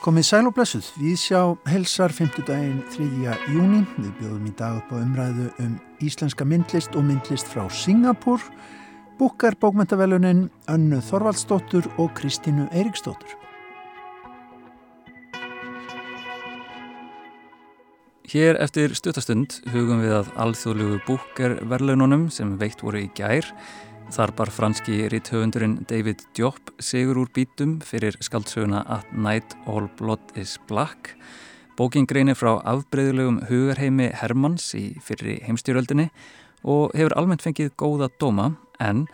Komið sæl og blessuð, við sjá helsar 5. daginn 3. júni. Við bjóðum í dag upp á umræðu um íslenska myndlist og myndlist frá Singapúr, Búkar bókmentavelunin Önnu Þorvaldsdóttur og Kristínu Eiriksdóttur. Hér eftir stutastund hugum við að alþjóðlugu Búkar verlununum sem veikt voru í gær Þar bar franski rítthöfundurinn David Diop sigur úr bítum fyrir skaldsöguna At Night All Blood is Black. Bóking greinir frá afbreyðulegum hugarheimi Hermanns í fyrri heimstjóröldinni og hefur almennt fengið góða dóma en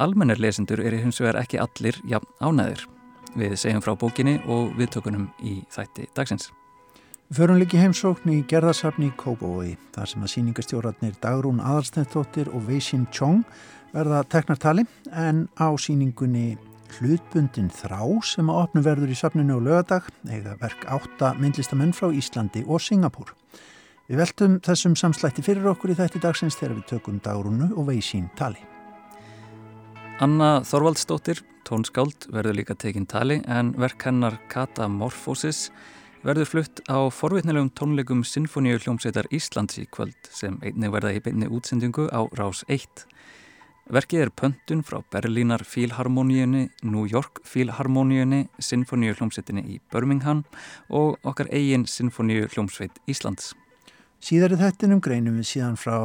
almennir lesendur er hins vegar ekki allir jafn ánæðir. Við segjum frá bókinni og viðtökunum í þætti dagsins. Förum líki heimsókn í gerðarsafni í Kópavói þar sem að síningastjóratnir Dagrún Aðarstæðtóttir og Veisin Tjóng verða teknartali en á síningunni hlutbundin þrá sem að opnu verður í safninu og lögadag eiga verk átta myndlistamenn frá Íslandi og Singapúr. Við veltum þessum samslætti fyrir okkur í þætti dagsins þegar við tökum dagrunu og veisín tali. Anna Þorvaldsdóttir, tónskáld, verður líka tekinn tali en verk hennar Katamorfosis verður flutt á forvitnilegum tónleikum Sinfoníu hljómsveitar Íslands í kvöld sem einnig verða í beinni útsendingu á Rás 1. Verkið er pöntun frá Berlínar Fílharmoníunni, New York Fílharmoníunni, Sinfoníu hljómsveitinni í Birmingham og okkar eigin Sinfoníu hljómsveit Íslands. Síðar í þettinum greinum við síðan frá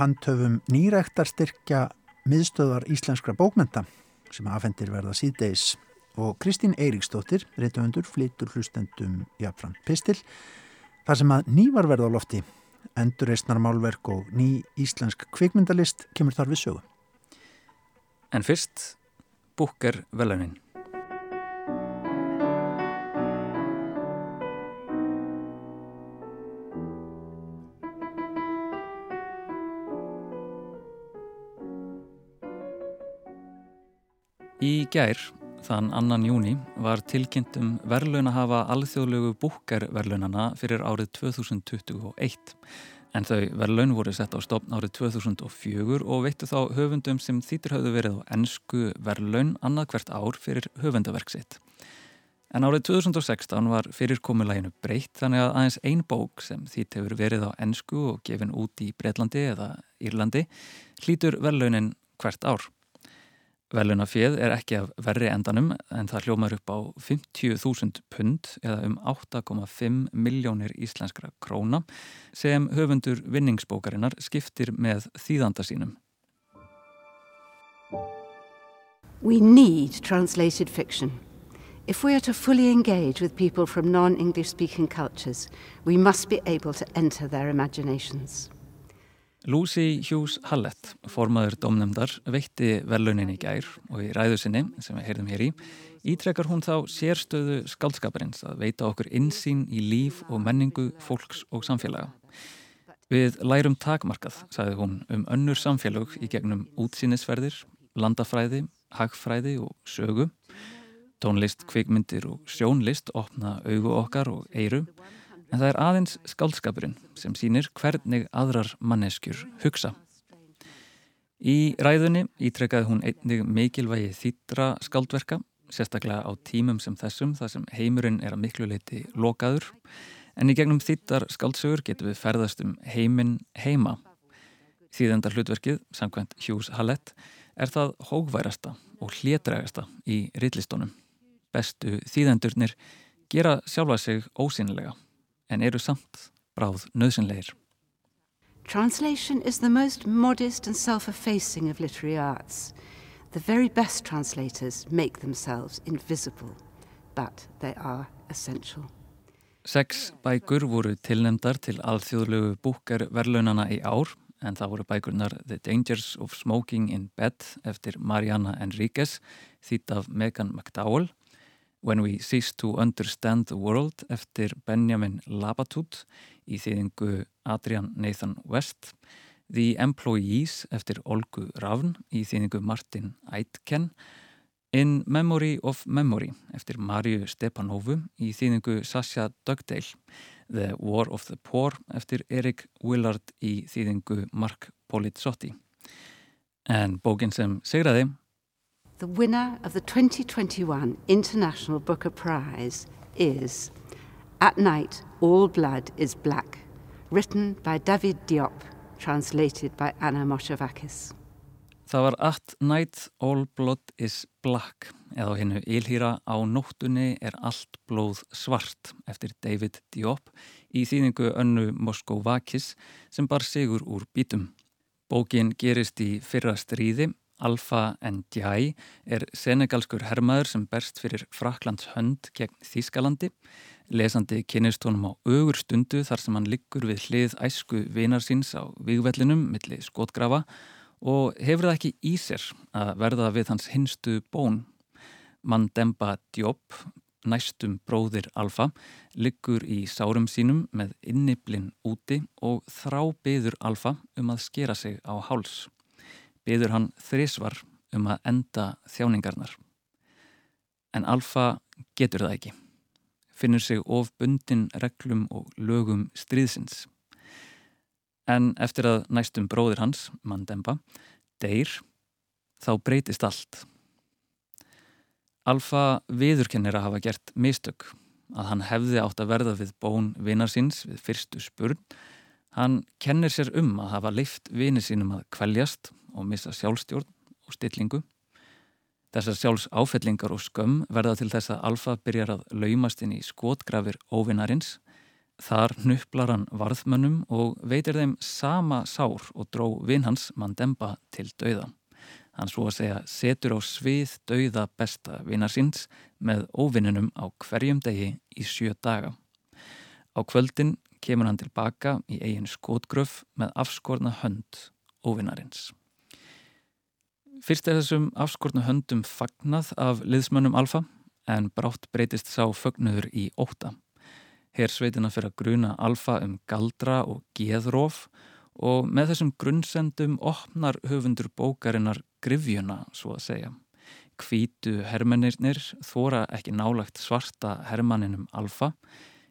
handhöfum nýræktarstyrkja miðstöðar íslenskra bókmenta sem aðfendir verða síðdeis og Kristín Eiríksdóttir, reytuhundur, flitur hlustendum Jafran Pistil, þar sem að nývar verða á lofti, endurreysnar málverk og ný íslensk kvikmyndalist kemur þar við sögu. En fyrst, Búker velunin. Í gær, þann annan júni, var tilkynntum verðlun að hafa alþjóðlegu búkerverðlunana fyrir árið 2021. En þau verðlaun voru sett á stopn árið 2004 og veittu þá höfundum sem þýtur hafðu verið á ennsku verðlaun annað hvert ár fyrir höfundaverksitt. En árið 2016 var fyrirkomulæginu breytt þannig að aðeins ein bók sem þýtt hefur verið á ennsku og gefin út í Breitlandi eða Írlandi hlýtur verðlaunin hvert ár. Velunafið er ekki af verri endanum en það hljómar upp á 50.000 pund eða um 8,5 miljónir íslenskra króna sem höfundur vinningsbókarinnar skiptir með þýðanda sínum. We need translated fiction. If we are to fully engage with people from non-English speaking cultures, we must be able to enter their imaginations. Lucy Hughes Hallett, formaður domnemdar, veitti verlunin í gær og í ræðu sinni, sem við heyrðum hér í, ítrekkar hún þá sérstöðu skaldskaparins að veita okkur insýn í líf og menningu fólks og samfélaga. Við lærum takmarkað, sagði hún, um önnur samfélag í gegnum útsýnisferðir, landafræði, hagfræði og sögu. Tónlist, kvikmyndir og sjónlist opna augu okkar og eiru en það er aðeins skaldskapurinn sem sínir hvernig aðrar manneskjur hugsa. Í ræðunni ítrekkaði hún einnig mikilvægi þýttra skaldverka, sérstaklega á tímum sem þessum, þar sem heimurinn er að miklu leiti lokaður, en í gegnum þýttar skaldsögur getum við ferðast um heiminn heima. Þýðenda hlutverkið, samkvæmt Hughes Hallett, er það hógværasta og hlétrægasta í rillistónum. Bestu þýðendurnir gera sjálfa sig ósynilega en eru samt bráð nöðsynleir. Translation is the most modest and self-effacing of literary arts. The very best translators make themselves invisible, but they are essential. Seks bækur voru tilnemdar til alþjóðlegu búkar verlaunana í ár en það voru bækurnar The Dangers of Smoking in Bed eftir Mariana Enríquez þýtt af Megan McDowell When We Cease to Understand the World eftir Benjamin Labatut í þýðingu Adrian Nathan West. The Employees eftir Olgu Ravn í þýðingu Martin Aitken. In Memory of Memory eftir Mariu Stepanovu í þýðingu Sasha Dugdale. The War of the Poor eftir Erik Willard í þýðingu Mark Polizzotti. En bókin sem segraði The winner of the 2021 International Booker Prize is At Night, All Blood is Black, written by David Diop, translated by Anna Moshavakis. Það var At Night, All Blood is Black, eða hennu Ylhýra á nóttunni er allt blóð svart eftir David Diop í þýðingu önnu Moskovakis sem bar sigur úr bítum. Bókin gerist í fyrra stríði Alfa Ndiaye er senegalskur hermaður sem berst fyrir Fraklands hönd gegn Þískalandi. Lesandi kynist honum á augur stundu þar sem hann liggur við hlið æsku vinar síns á vigvellinum millir skotgrafa og hefur það ekki í sér að verða við hans hinstu bón. Mandemba Diop, næstum bróðir Alfa, liggur í sárum sínum með inniblinn úti og þrá byður Alfa um að skera sig á háls byður hann þrísvar um að enda þjáningarnar. En Alfa getur það ekki. Finnur sig of bundin reglum og lögum stríðsins. En eftir að næstum bróðir hans, Mandemba, deyr, þá breytist allt. Alfa viðurkennir að hafa gert mistök, að hann hefði átt að verða við bón vinnarsins við fyrstu spurn. Hann kennir sér um að hafa leift vinið sínum að kvæljast og missa sjálfstjórn og stillingu. Þessar sjálfs áfellingar og skömm verða til þess að Alfa byrjar að laumast inn í skotgrafir óvinnarins. Þar nöpplar hann varðmönnum og veitir þeim sama sár og dró vinn hans Mandemba til dauða. Hann svo að segja setur á svið dauða besta vinnar síns með óvinnunum á hverjum degi í sjö daga. Á kvöldin kemur hann tilbaka í eigin skotgröf með afskorna hönd óvinnarins. Fyrst er þessum afskortnu höndum fagnað af liðsmönnum alfa en brátt breytist sá fögnuður í óta. Her sveitina fyrir að gruna alfa um galdra og geðróf og með þessum grunnsendum opnar höfundur bókarinnar grifjuna, svo að segja. Kvítu hermennirnir þóra ekki nálagt svarta hermanninum alfa.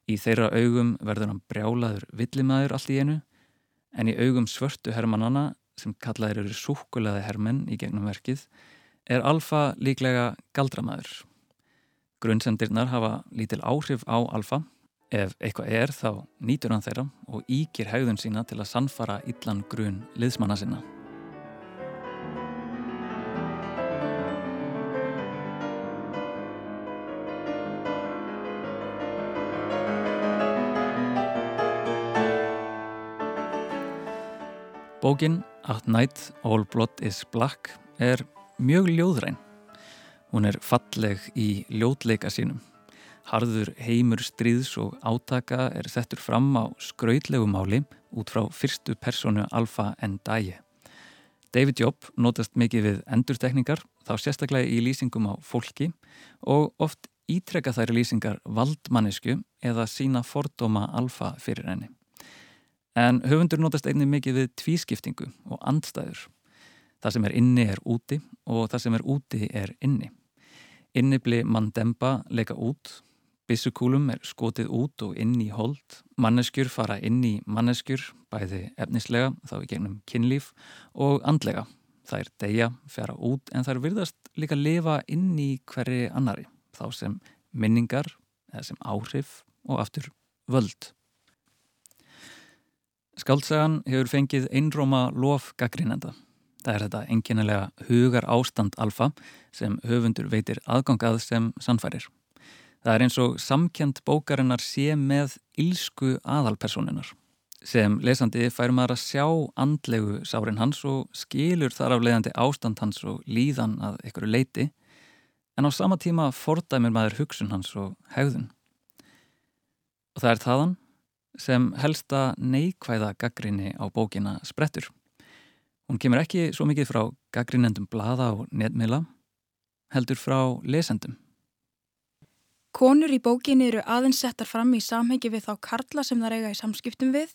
Í þeirra augum verður hann brjálaður villimæður allt í einu en í augum svörtu hermannana sem kallaðir eru súkulegaði hermenn í gegnum verkið, er Alfa líklega galdramæður. Grunnsendirnar hafa lítil áhrif á Alfa. Ef eitthvað er þá nýtur hann þeirra og íkir haugðun sína til að sannfara illan grunn liðsmanna sinna. Bókin At Night All Blood is Black er mjög ljóðræn. Hún er falleg í ljóðleika sínum. Harður heimur stríðs og átaka er settur fram á skrautlegu máli út frá fyrstu personu Alfa Ndiaye. David Jobb notast mikið við endurtekningar, þá sérstaklega í lýsingum á fólki og oft ítrekka þær lýsingar valdmannisku eða sína fordóma Alfa fyrir henni. En höfundur notast einnig mikið við tvískiptingu og andstæður. Það sem er inni er úti og það sem er úti er inni. Innibli Mandemba leika út, bissukúlum er skotið út og inn í hold, manneskjur fara inn í manneskjur, bæði efnislega, þá í gegnum kynlíf og andlega. Það er deyja, fjara út en það er virðast líka að lifa inn í hverri annari, þá sem minningar eða sem áhrif og aftur völd. Skaldsagan hefur fengið einróma lof gaggrínenda. Það er þetta enginnilega hugar ástand alfa sem höfundur veitir aðgangað sem sannfærir. Það er eins og samkjönd bókarinnar sé með ílsku aðalpersonunar. Sem lesandi fær maður að sjá andlegu sárin hans og skilur þar af leiðandi ástand hans og líðan að ykkur leiti en á sama tíma fordæmir maður hugsun hans og hegðun. Og það er þaðan sem helsta neikvæða gaggrinni á bókina sprettur. Hún kemur ekki svo mikið frá gaggrinnendum blada og netmila, heldur frá lesendum. Konur í bókinni eru aðeins settar fram í samhengi við þá karla sem það reyga í samskiptum við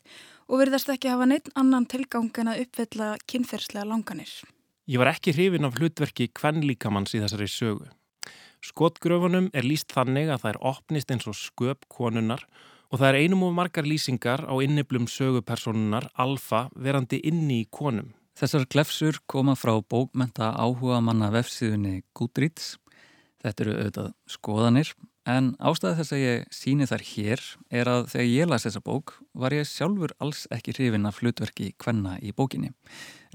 og verðast ekki hafa neitt annan tilgang en að uppfella kynferðslega langanir. Ég var ekki hrifin af hlutverki kvennlíkamanns í þessari sögu. Skotgröfunum er líst þannig að það er opnist eins og sköp konunnar og það er einum og margar lýsingar á inniblum sögupersonunar alfa verandi inni í konum Þessar glefsur koma frá bókmenta áhuga manna vefsíðunni Goodreads. Þetta eru auðvitað skoðanir en ástæði þess að ég síni þar hér er að þegar ég las þessa bók var ég sjálfur alls ekki hrifin af flutverki hvenna í bókinni.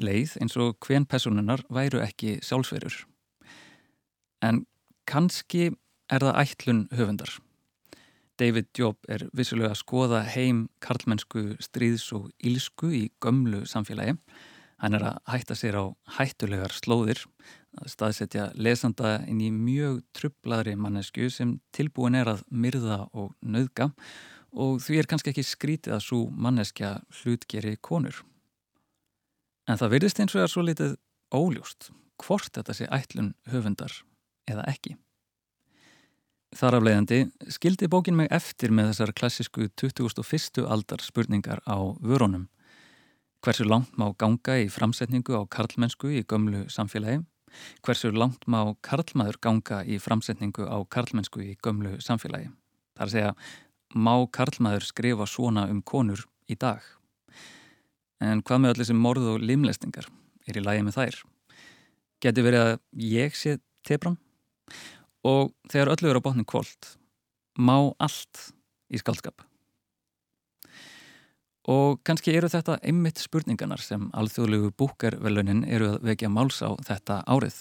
Leið eins og hven personunar væru ekki sjálfsverur. En kannski er það ætlun höfundar. David Job er vissulega að skoða heim karlmennsku stríðs og ílsku í gömlu samfélagi. Hann er að hætta sér á hættulegar slóðir, að staðsetja lesanda inn í mjög trublaðri mannesku sem tilbúin er að myrða og nöðga og því er kannski ekki skrítið að svo manneskja hlutgeri konur. En það virðist eins og er svo litið óljóst hvort þetta sé ætlun höfundar eða ekki. Þar af leiðandi skildi bókin mig eftir með þessar klassísku 21. aldar spurningar á vörunum. Hversu langt má ganga í framsetningu á karlmennsku í gömlu samfélagi? Hversu langt má karlmaður ganga í framsetningu á karlmennsku í gömlu samfélagi? Það er að segja, má karlmaður skrifa svona um konur í dag? En hvað með allir sem morð og limlestingar er í lægi með þær? Geti verið að ég sé tebram? Og þegar öllu eru á botnin kvöld má allt í skaldskap. Og kannski eru þetta einmitt spurninganar sem alþjóðlegu búkarvelunin eru að vekja máls á þetta árið.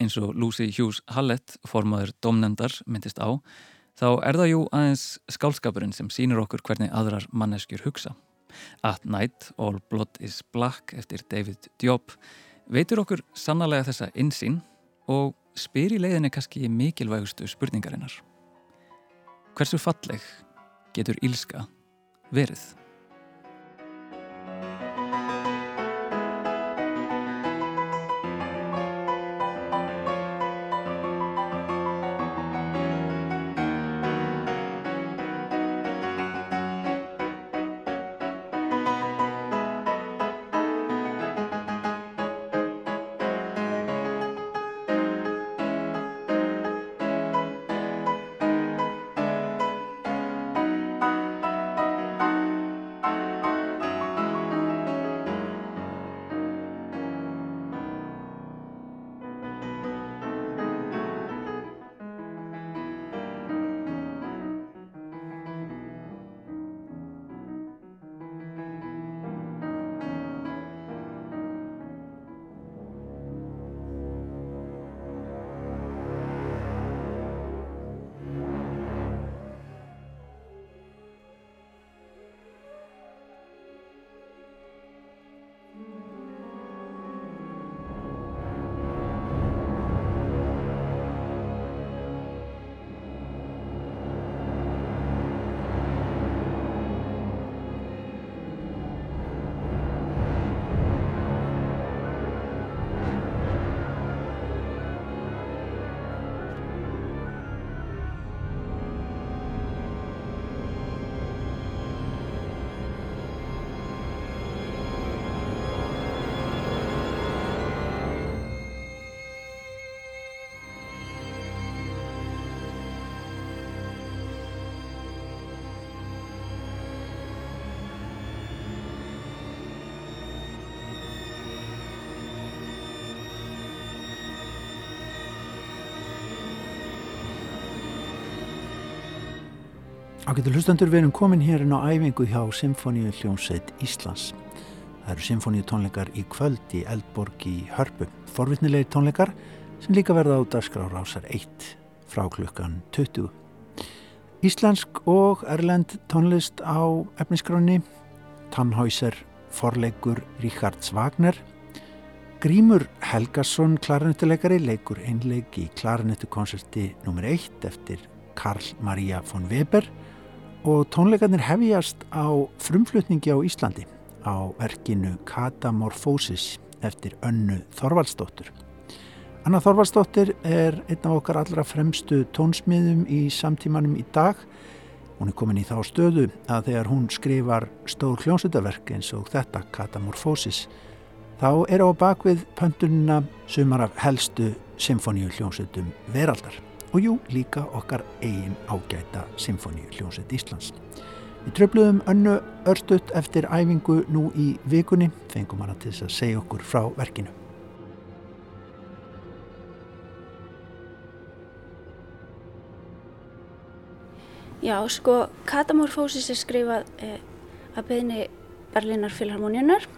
Eins og Lucy Hughes Hallett, formadur domnendar, myndist á, þá er það jú aðeins skálskapurinn sem sínur okkur hvernig aðrar manneskjur hugsa. At Night, All Blood is Black eftir David Diop veitur okkur sannlega þessa insýn og spyr í leiðinni kannski mikilvægustu spurningarinnar. Hversu falleg getur ílska verið? Ágættu hlustandur við erum komin hérna á æfingu hjá Symfóníu hljómsveit Íslands. Það eru symfóníu tónleikar í kvöld í Eldborg í Hörpu. Forvittnilegir tónleikar sem líka verða á Dasgrárásar 1 frá klukkan 20. Íslensk og erlend tónlist á efniskráni. Tannhäuser forleikur Ríkhards Wagner. Grímur Helgason klarinettuleikari leikur einleik í klarinettukonserti nr. 1 eftir Karl Maria von Weber og tónleikarnir hefjast á frumflutningi á Íslandi á verkinu Katamorphosis eftir önnu Þorvaldsdóttur. Anna Þorvaldsdóttir er einn af okkar allra fremstu tónsmiðum í samtímanum í dag. Hún er komin í þá stöðu að þegar hún skrifar stór hljónsutaverk eins og þetta Katamorphosis þá er á bakvið pöntunina sumar af helstu symfóníu hljónsutum veraldar og jú líka okkar eigin ágæta Symfóníu hljómsveit Íslands. Við tröfluðum önnu örstutt eftir æfingu nú í vikunni, fengum hana til þess að segja okkur frá verkinu. Já, sko, Katamorfósis er skrifað eh, að beðni Berlínar Filharmoníunar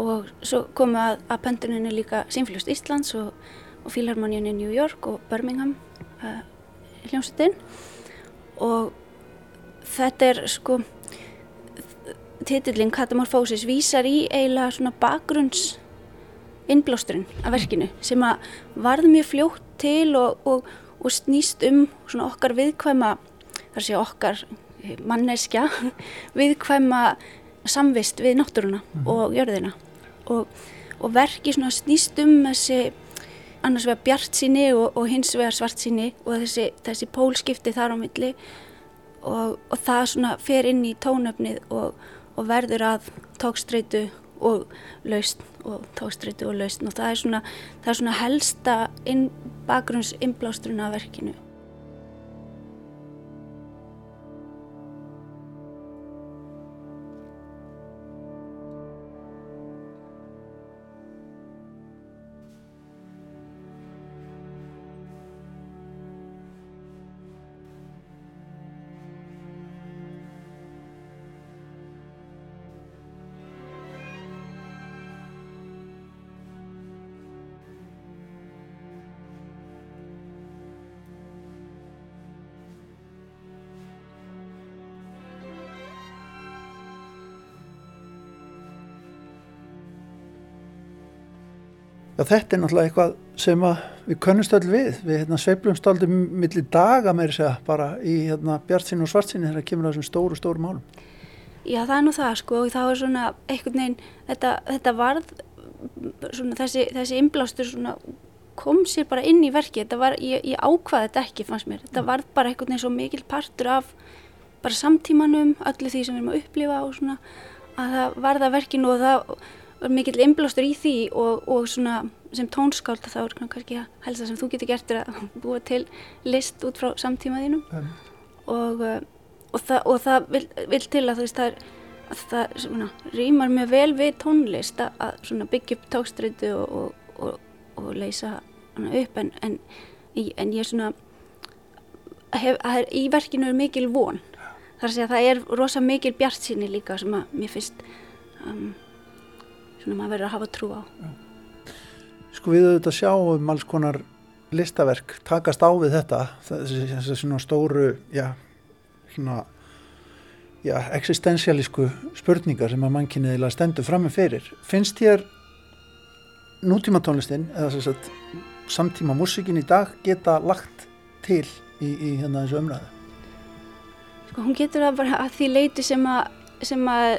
og svo komu að, að penduninni líka Sinfljóst Íslands og, og Filharmoníunni New York og Birmingham uh, hljómsutinn og þetta er sko titillin Katamorfósis vísar í eiginlega svona bakgrunns innblásturinn af verkinu sem að varð mjög fljótt til og, og, og snýst um svona okkar viðkvæma þar sé okkar manneskja viðkvæma samvist við náttúruna mm -hmm. og jörðina og, og verki svona snýst um þessi annars vegar bjart síni og, og hins vegar svart síni og þessi, þessi pólskipti þar á milli. Og, og það svona fer inn í tónöfnið og verður að tókstreitu og laust og tókstreitu og laust og það er svona, það er svona helsta bakgrunns innblásturinn af verkinu Já, þetta er náttúrulega eitthvað sem við könnumst öll við. Við hérna, sveiflumst aldrei millir daga þess að bara í hérna, bjartsinni og svartsinni þegar það kemur á þessum stóru, stóru málum. Já, það er nú það sko og þá er svona einhvern veginn, þetta, þetta varð, svona, þessi, þessi inblástur svona, kom sér bara inn í verki. Var, ég, ég ákvaði þetta ekki fannst mér. Þetta varð bara einhvern veginn svo mikil partur af bara samtímanum, öllu því sem við erum að upplifa og svona að það varða verkinu og það var mikill innblástur í því og, og svona sem tónskáld þá er kannski að helst það sem þú getur gert er að búa til list út frá samtíma þínum. Mm. og, uh, og það, og það vil, vil til að þú veist það er að það svona, rýmar mjög vel við tónlist að, að byggja upp tókstreitu og, og leysa hana upp. En, en, en ég er svona hef, er, í verkinu er mikil von. Þar að segja að það er rosa mikil bjart síni líka sem að mér finnst um, svona maður verður að hafa trú á. Sko við auðvitað sjáum alls konar listaverk takast á við þetta þessi svona stóru já, svona já, existensialísku spurningar sem að mannkinniðilega stendur fram með fyrir. Finnst þér nútíma tónlistin eða þess að samtíma músikin í dag geta lagt til í, í hérna þessu umræðu? Sko hún getur það bara að því leiti sem að, sem að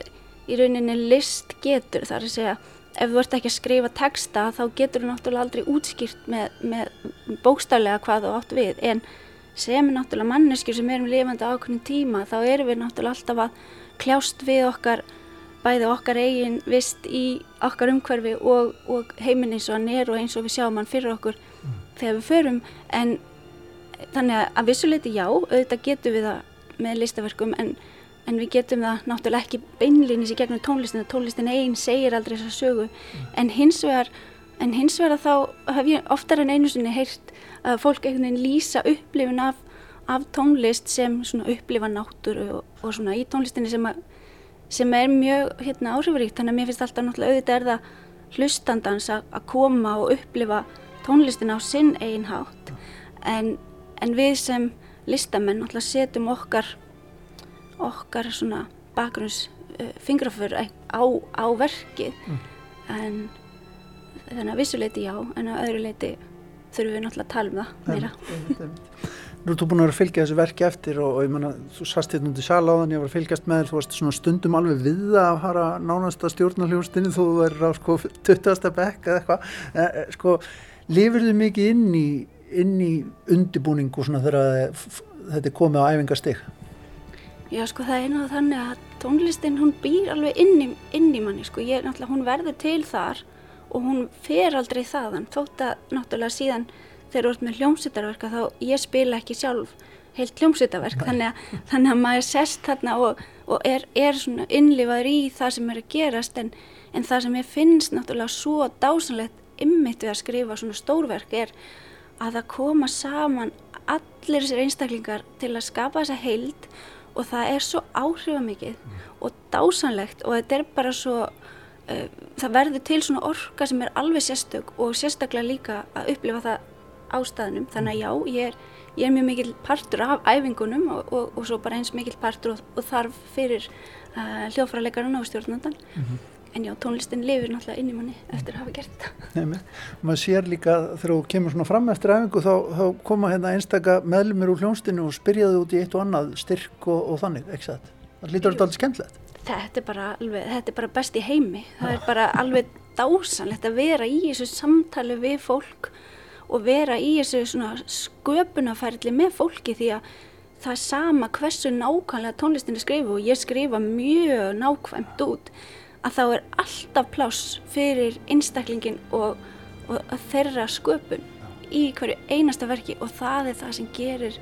í rauninni list getur þar að segja ef þú ert ekki að skrifa texta þá getur þú náttúrulega aldrei útskýrt með, með bókstaflega hvað þú átt við en sem er náttúrulega manneskjur sem erum lifandi ákveðin tíma þá erum við náttúrulega alltaf að kljást við okkar bæði okkar eigin vist í okkar umhverfi og, og heiminn eins og hann er og eins og við sjáum hann fyrir okkur mm. þegar við förum en þannig að vissuleiti já, auðvitað getur við það með listaverkum en en við getum það náttúrulega ekki beinlýnis í gegnum tónlistin tónlistin einn segir aldrei þess að sögu. Mm. en hins vegar en hins vegar þá hef ég oftar en einu sinni heyrt að fólk einhvern veginn lýsa upplifun af, af tónlist sem svona upplifa náttúru og, og svona í tónlistinni sem, að, sem er mjög hérna áhrifuríkt þannig að mér finnst alltaf náttúrulega auðvitað er það hlustandans að, að koma og upplifa tónlistin á sinn einn hátt. En, en við sem listamenn náttúrulega setjum okkar okkar svona bakgrunns uh, fingrafur á, á verkið mm. en þannig að vissuleiti já en að öðru leiti þurfum við náttúrulega að tala um það meira Nú ertu búin að vera að fylgja þessu verki eftir og, og ég manna, þú sast hérna á þann ég var að fylgjast með þér, þú varst svona stundum alveg við að fara nánasta stjórnarljóðstinni þú verður á sko 20. bekk eða eitthvað, eh, eh, sko lifir þið mikið inn í inn í undibúning og svona þegar þetta er komið á æfingastig Já sko það er náttúrulega þannig að tónlistin hún býr alveg inn í, inn í manni sko, ég er náttúrulega, hún verður til þar og hún fer aldrei þaðan, þótt að náttúrulega síðan þegar þú ert með hljómsýttarverk þá ég spila ekki sjálf heilt hljómsýttarverk, þannig, þannig að maður sest þarna og, og er, er svona innlifaður í það sem er að gerast. En, en það sem ég finnst náttúrulega svo dásanlegt ymmit við að skrifa svona stórverk er að það koma saman allir þessir einstaklingar til að skapa þessa heild og það er svo áhrifamikið mm. og dásanlegt og þetta er bara svo uh, það verður til svona orka sem er alveg sérstök og sérstaklega líka að upplifa það ástæðnum þannig að já, ég er, ég er mjög mikil partur af æfingunum og, og, og svo bara eins mikil partur og, og þarf fyrir uh, hljófralegarinn og stjórnandan mm -hmm en já, tónlistin lifir náttúrulega inn í manni eftir að hafa gert þetta. Maður sér líka þegar þú kemur svona fram eftir æfingu þá, þá koma hérna einstaka meðlumir úr hljónstinu og spyrjaðu út í eitt og annað styrk og, og þannig, ekki það það lítur alltaf alveg skemmtilegt. Þetta er bara, alveg, þetta er bara best í heimi. Það er bara alveg dásanlegt að vera í þessu samtali við fólk og vera í þessu sköpunafærli með fólki því að það er sama hversu nákvæmlega tónlistin er skrifu og ég skrifa mjög nákvæmt út að þá er alltaf pláss fyrir einstaklingin og, og þeirra sköpun í hverju einasta verki og það er það sem gerir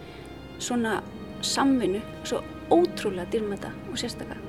svona samvinnu svo ótrúlega dýrmæta og sérstaklega.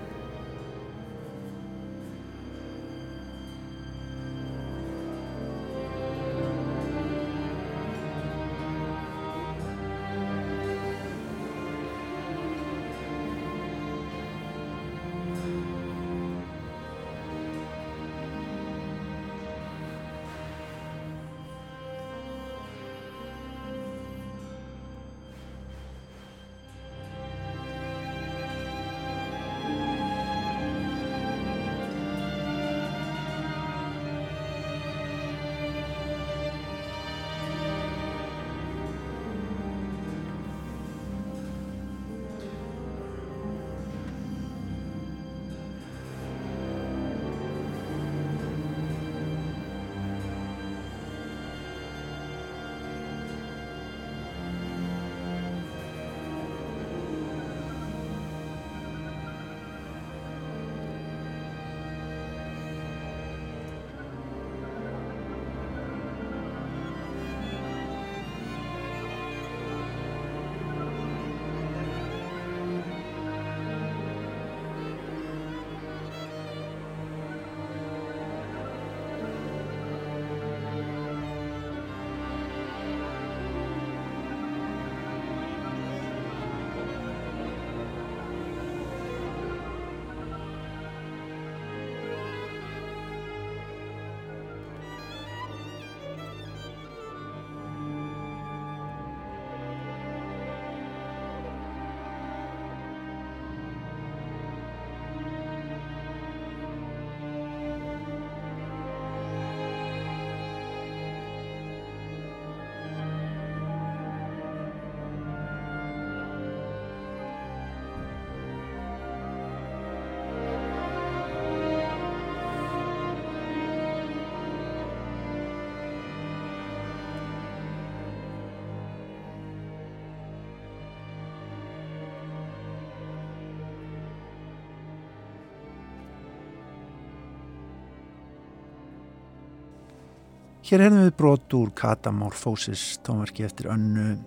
Hér hefðum við brot úr Katamorfósis tónverki eftir önnu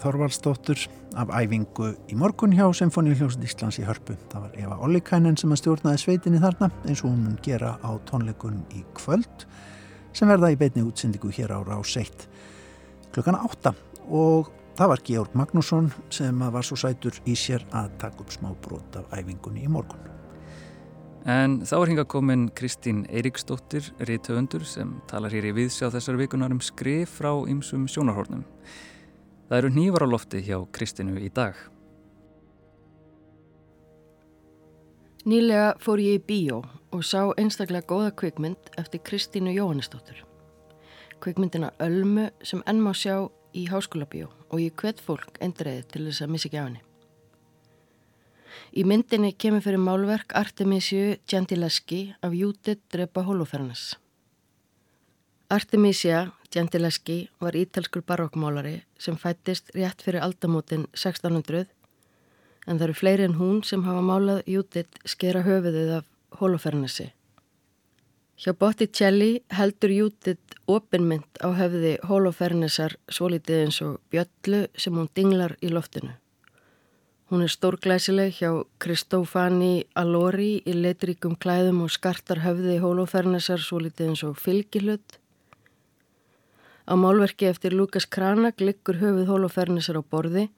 Þorvaldsdóttur af æfingu í morgun hjá Symfóníuljósund Íslands í Hörpu. Það var Eva Ollikainen sem að stjórnaði sveitinni þarna eins og hún mun gera á tónleikun í kvöld sem verða í beitni útsendingu hér á Ráseitt klukkan átta og það var Georg Magnússon sem var svo sætur í sér að taka upp smá brot af æfingunni í morgun. En þá er hinga komin Kristín Eiríksdóttir, riðtöfundur sem talar hér í viðsjá þessar vikunar um skrif frá ymsum sjónarhórnum. Það eru nývar á lofti hjá Kristínu í dag. Nýlega fór ég í bíó og sá einstaklega góða kvikmynd eftir Kristínu Jóhannesdóttur. Kvikmyndina Ölmu sem enn má sjá í háskóla bíó og ég hvet fólk endreiði til þess að missa ekki af henni. Í myndinni kemur fyrir málverk Artemisiu Gentileschi af Judith Drepa Holofernes. Artemisia Gentileschi var ítalskur barokkmálari sem fættist rétt fyrir aldamótin 1600 en það eru fleiri en hún sem hafa málað Judith skera höfuðið af Holofernesi. Hjá Botticelli heldur Judith opinmynd á höfuði Holofernesar svolítið eins og bjöllu sem hún dinglar í loftinu. Hún er stórglæsileg hjá Kristófani Allori í leitríkum klæðum og skartar höfði í hólófernesar svo litið eins og fylgilut. Á málverki eftir Lukas Kranak liggur höfuð hólófernesar á borði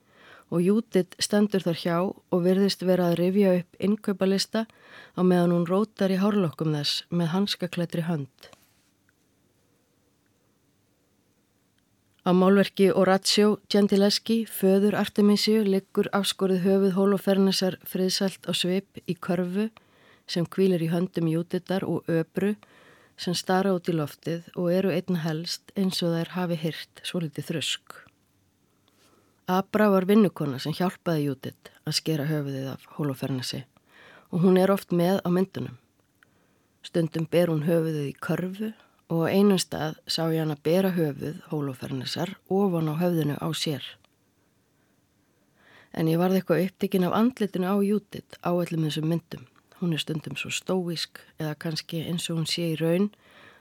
og Júdit stendur þar hjá og virðist vera að rifja upp innkaupalista á meðan hún rótar í hárlokkum þess með hanskaklættri hönd. Á málverki Orazio Gentileschi, föður Artemisiu, liggur afskorið höfuð Holofernesar friðsælt á svip í körfu sem kvílir í höndum jútitar og öbru sem stara út í loftið og eru einna helst eins og þær hafi hyrt svo litið þrösk. Abra var vinnukona sem hjálpaði jútit að skera höfuðið af Holofernesi og hún er oft með á myndunum. Stundum ber hún höfuðið í körfu og einum stað sá ég hann að bera höfuð hólófernisar ofan á höfðinu á sér. En ég varði eitthvað upptikinn af andlitinu á Jútit á öllum þessum myndum. Hún er stundum svo stóísk eða kannski eins og hún sé í raun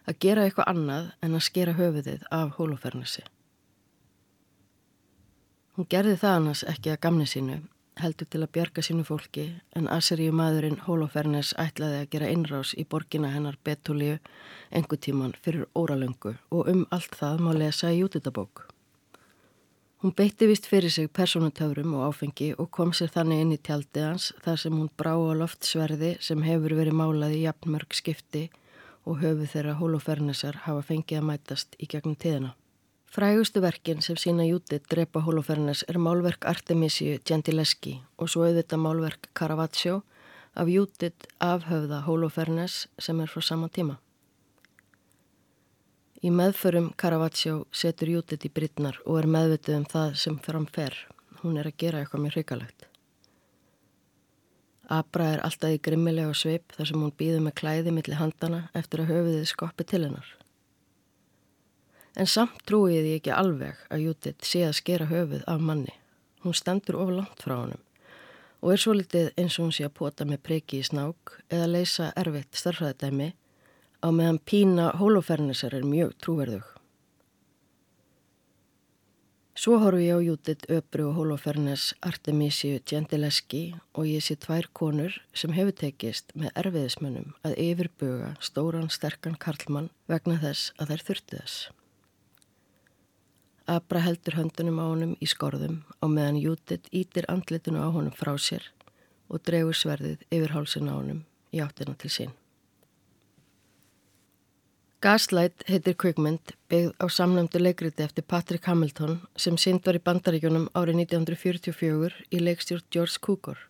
að gera eitthvað annað en að skera höfuðið af hólófernisi. Hún gerði það annars ekki að gamni sínu heldur til að bjarga sínu fólki en Asseríu maðurinn Holofernes ætlaði að gera innrás í borgina hennar Betúliu engu tíman fyrir óralöngu og um allt það má lesa í jútitabók. Hún beitti vist fyrir sig personutöfrum og áfengi og kom sér þannig inn í tjaldið hans þar sem hún brá á loftsverði sem hefur verið málað í jafnmörg skipti og höfu þeirra Holofernesar hafa fengið að mætast í gegnum tíðina. Frægustu verkin sem sína Jútið drepa Holofernes er málverk Artemisiu Gentileschi og svo auðvitað málverk Caravaggio af Jútið afhöfða Holofernes sem er frá sama tíma. Í meðförum Caravaggio setur Jútið í brittnar og er meðvitið um það sem framfer. Hún er að gera eitthvað mjög hrigalegt. Abra er alltaf í grimmilega sveip þar sem hún býður með klæði millir handana eftir að höfuðið skoppi til hennar en samt trúið ég ekki alveg að Júdith sé að skera höfuð af manni. Hún stendur of langt frá honum og er svo litið eins og hún sé að pota með preki í snák eða leysa erfitt starfræðdæmi á meðan pína holofernisar er mjög trúverðug. Svo horfi ég á Júdith Öbru og holofernis Artemisiu Gentileschi og ég sé tvær konur sem hefur tekist með erfiðismönnum að yfirbuga stóran sterkan karlmann vegna þess að þær þurfti þess. Abra heldur höndunum á honum í skorðum á meðan Jútit ítir andlitinu á honum frá sér og dregur sverðið yfir hálsin á honum í áttina til sín. Gaslight heitir kvikmynd byggð á samnæmdu leikriti eftir Patrick Hamilton sem synd var í bandaríkjunum árið 1944 í leikstjórn George Cukor.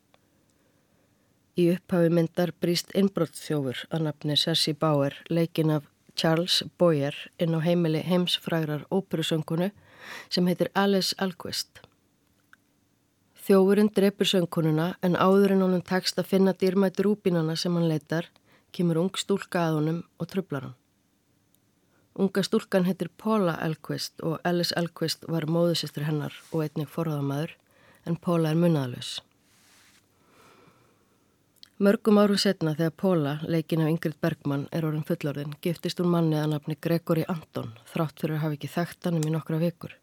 Í upphafi myndar bríst innbrottsþjófur að nafni Sessi Bauer leikin af Charles Boyer inn á heimili heimsfrægrar óperusöngunu sem heitir Alice Alquist. Þjófurinn drefur söngkonuna en áður en honum tekst að finna dýrmættur úpínana sem hann leitar kemur ung stúlka að honum og trublar hann. Unga stúlkan heitir Paula Alquist og Alice Alquist var móðusistur hennar og einnig forðamaður en Paula er munnaðalus. Mörgum árum setna þegar Paula, leikin af Ingrid Bergman, er orðin fullorðin, giftist hún manni að nafni Gregory Anton, þrátt fyrir að hafa ekki þekkt hann um í nokkra vikur.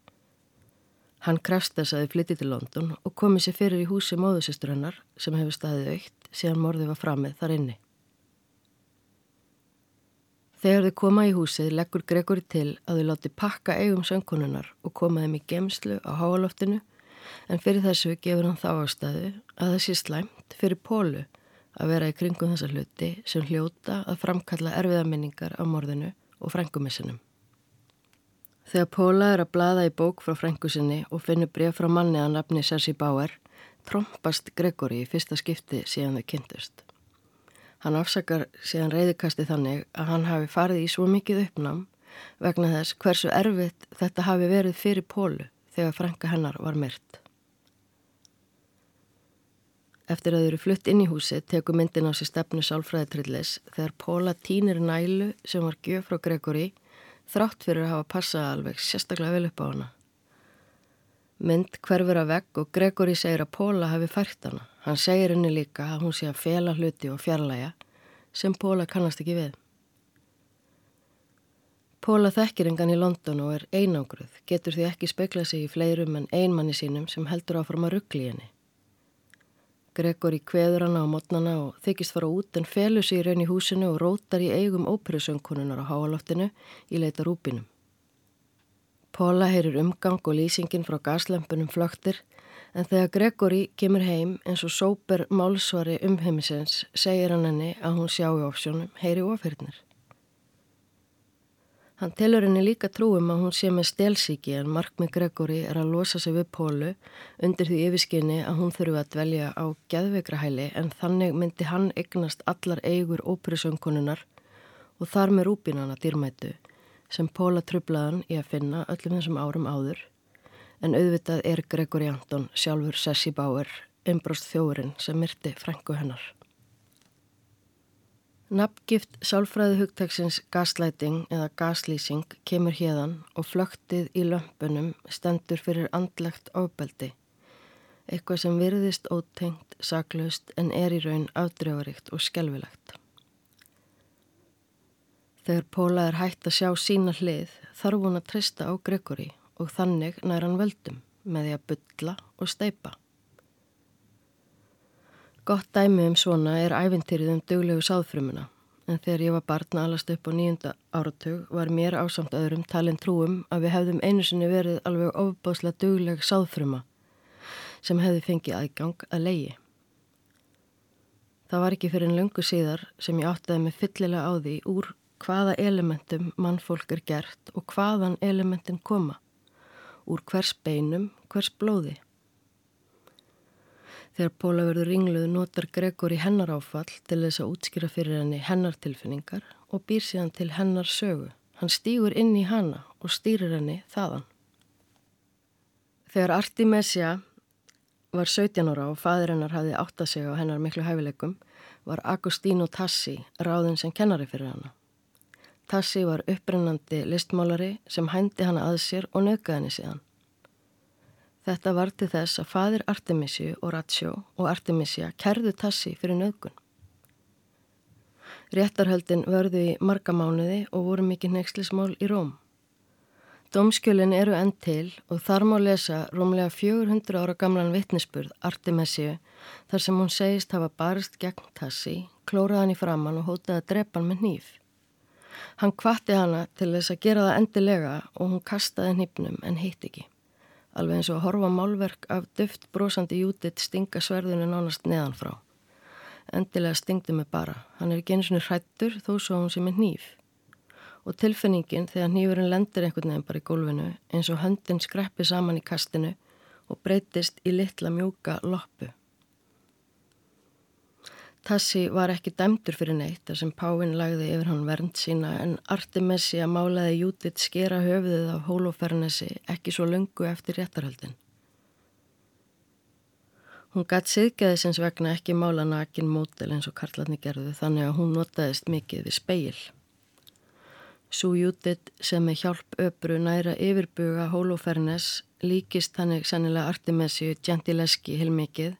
Hann krefst þess að þið flytti til London og komið sér fyrir í húsi móðusistur hennar sem hefur staðið aukt síðan morðið var framið þar inni. Þegar þið koma í húsið leggur Gregory til að þið láti pakka eigum söngkonunnar og koma þeim í gemslu á háaloftinu en fyrir þessu gefur hann þá ástæðu að það sé slæmt fyrir Pólu að vera í kringum þessa hluti sem hljóta að framkalla erfiðaminningar á morðinu og frængumissinum. Þegar Póla er að blada í bók frá frængusinni og finnur bref frá manni að nafni Sessi Bauer, trompast Gregory í fyrsta skipti síðan þau kynntust. Hann afsakar síðan reyðikasti þannig að hann hafi farið í svo mikið uppnám vegna þess hversu erfitt þetta hafi verið fyrir Pólu þegar frænga hennar var myrt. Eftir að þau eru flutt inn í húsi teku myndin á sér stefnu sálfræðitrillis þegar Póla týnir nælu sem var gjöf frá Gregory þrátt fyrir að hafa passað alveg sérstaklega vel upp á hana. Mynd hverfur að vegg og Gregory segir að Póla hafi fært hana. Hann segir henni líka að hún sé að fela hluti og fjarlæga sem Póla kannast ekki við. Póla þekkir engan í London og er einangruð, getur því ekki spekla sig í fleirum en einmanni sínum sem heldur áfram að ruggli henni. Gregori kveður hana á mótnana og þykist fara út en felur sér raun í húsinu og rótar í eigum óperusönkununar á háaloftinu í leita rúpinum. Póla heyrir umgang og lýsingin frá gaslampunum flöktir en þegar Gregori kemur heim eins og sóper málsvari umheimisins segir hann henni að hún sjá í ofsjónum heyri ofirnir. Hann telur henni líka trúum að hún sé með stelsíki en markmið Gregori er að losa sig við Pólu undir því yfirskinni að hún þurfu að dvelja á gæðveikrahæli en þannig myndi hann eignast allar eigur óperusönkonunar og þar með rúbinana dýrmætu sem Póla trublaðan í að finna öllum þessum árum áður en auðvitað er Gregori Anton sjálfur Sessi Bauer, einbróst þjóðurinn sem myrti frængu hennar. Nafngift sálfræði hugtagsins gaslæting eða gaslýsing kemur hérðan og flöktið í lömpunum stendur fyrir andlegt ábeldi, eitthvað sem virðist ótengt, saklaust en er í raun afdrjáðaríkt og skjálfilegt. Þegar Póla er hægt að sjá sína hlið þarf hún að trista á Gregori og þannig nær hann völdum með því að bylla og steipa. Gott dæmi um svona er æfintýrið um duglegu sáðfrumuna en þegar ég var barna alast upp á nýjunda áratug var mér ásamt öðrum talin trúum að við hefðum einu sinni verið alveg ofbáslega dugleg sáðfruma sem hefði fengið aðgang að leiði. Það var ekki fyrir en lungu síðar sem ég áttaði mig fyllilega á því úr hvaða elementum mannfólk er gert og hvaðan elementin koma, úr hvers beinum, hvers blóði. Þegar Póla verður ringluð notar Gregor í hennar áfall til þess að útskýra fyrir henni hennar tilfinningar og býr síðan til hennar sögu. Hann stýgur inn í hana og stýrir henni þaðan. Þegar Artemisia var 17 ára og fadur hennar hafði áttað sig á hennar miklu hæfileikum var Agostino Tassi ráðin sem kennari fyrir hana. Tassi var upprennandi listmálari sem hændi hana að sér og nöggaði henni síðan. Þetta var til þess að fadir Artemisi og Ratio og Artemisia kerðu tassi fyrir nögun. Réttarhöldin vörðu í margamánuði og voru mikið nexlismál í Róm. Dómskjölin eru enn til og þar má lesa rómlega 400 ára gamlan vittnesburð Artemisiu þar sem hún segist hafa barist gegn tassi, klóraðan í framann og hótaði að drepa hann með nýf. Hann kvatti hana til þess að gera það endilega og hún kastaði hnippnum en heitt ekki alveg eins og að horfa málverk af duft brosandi jútit stinga sverðinu nánast neðan frá. Endilega stingdi mig bara. Hann er ekki eins og hrættur þó svo hún sé með nýf. Og tilfinningin þegar nýfurinn lendir einhvern veginn bara í gólfinu eins og höndin skreppi saman í kastinu og breytist í litla mjúka loppu. Tassi var ekki dæmdur fyrir neitt þar sem Páinn lagði yfir hann vernd sína en Artemessi að málaði Jútit skera höfuðið af Hólofernesi ekki svo lungu eftir réttarhaldin. Hún gatt siðgæðisins vegna ekki mála nakin mótel eins og Karlatni gerðu þannig að hún notaðist mikið við speil. Sú Jútit sem með hjálp öpru næra yfirbuga Hólofernes líkist þannig sannilega Artemessi Gentileski heilmikið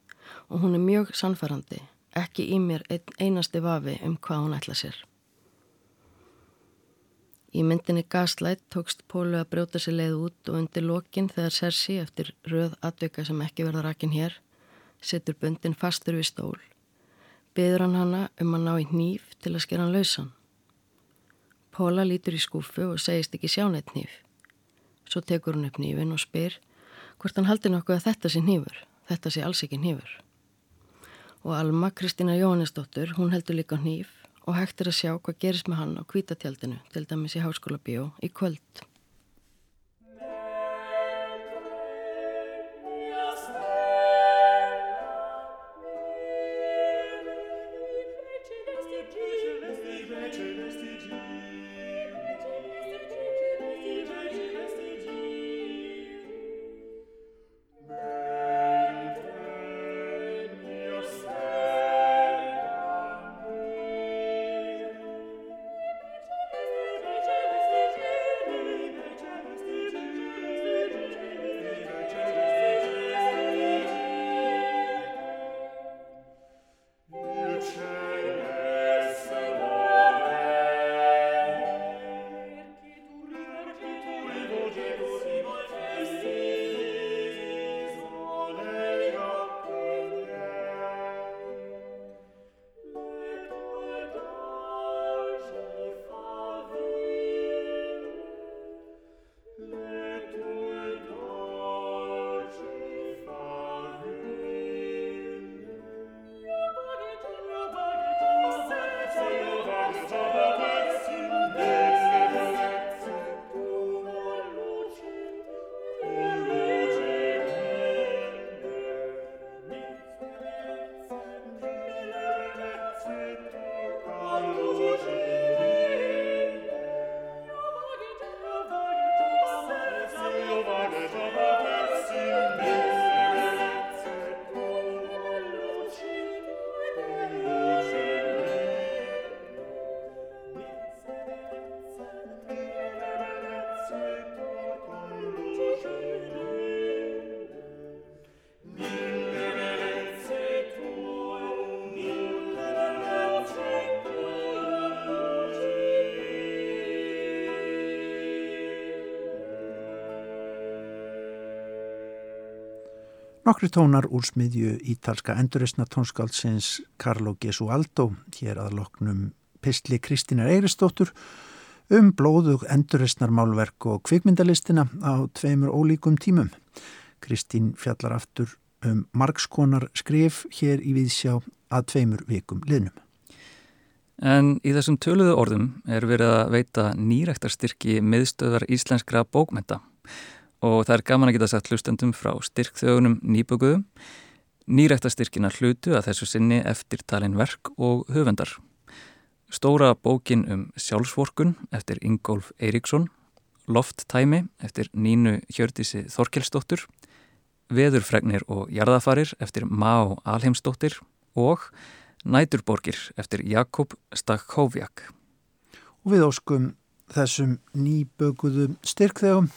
og hún er mjög sannfarandi ekki í mér ein, einasti vafi um hvað hún ætla sér. Í myndinni Gaslight tókst Pólu að brjóta sér leið út og undir lokin þegar Sersi eftir röð atvika sem ekki verða rakin hér setur bundin fastur við stól. Beður hann hana um að ná í nýf til að skera hann lausan. Póla lítur í skúfu og segist ekki sjá neitt nýf. Svo tekur hún upp nýfin og spyr hvort hann haldi nokkuð að þetta sé nýfur. Þetta sé alls ekki nýfur og Alma Kristina Jóhannesdóttur, hún heldur líka hníf og hægt er að sjá hvað gerist með hann á kvítatjaldinu, til dæmis í Háskóla Bíó í kvöld. Nokkri tónar úr smiðju ítalska enduristna tónskáldsins Carlo Gesualdo hér að loknum Pistli Kristínar Eiristóttur um blóðug enduristnarmálverk og kvikmyndalistina á tveimur ólíkum tímum. Kristín fjallar aftur um margskonar skrif hér í Víðsjá að tveimur vikum liðnum. En í þessum töluðu orðum er verið að veita nýræktarstyrki miðstöðar íslenskra bókmenta og það er gaman að geta sagt hlustendum frá styrkþögunum nýböguðum, nýræktastyrkina hlutu að þessu sinni eftir talin verk og höfendar. Stóra bókin um sjálfsvorkun eftir Ingólf Eiríksson, Lofttæmi eftir Nínu Hjördísi Þorkelsdóttur, Veðurfregnir og jarðafarir eftir Má Alheimsdóttir og Næturborgir eftir Jakob Stakhovjak. Og við óskum þessum nýböguðum styrkþögum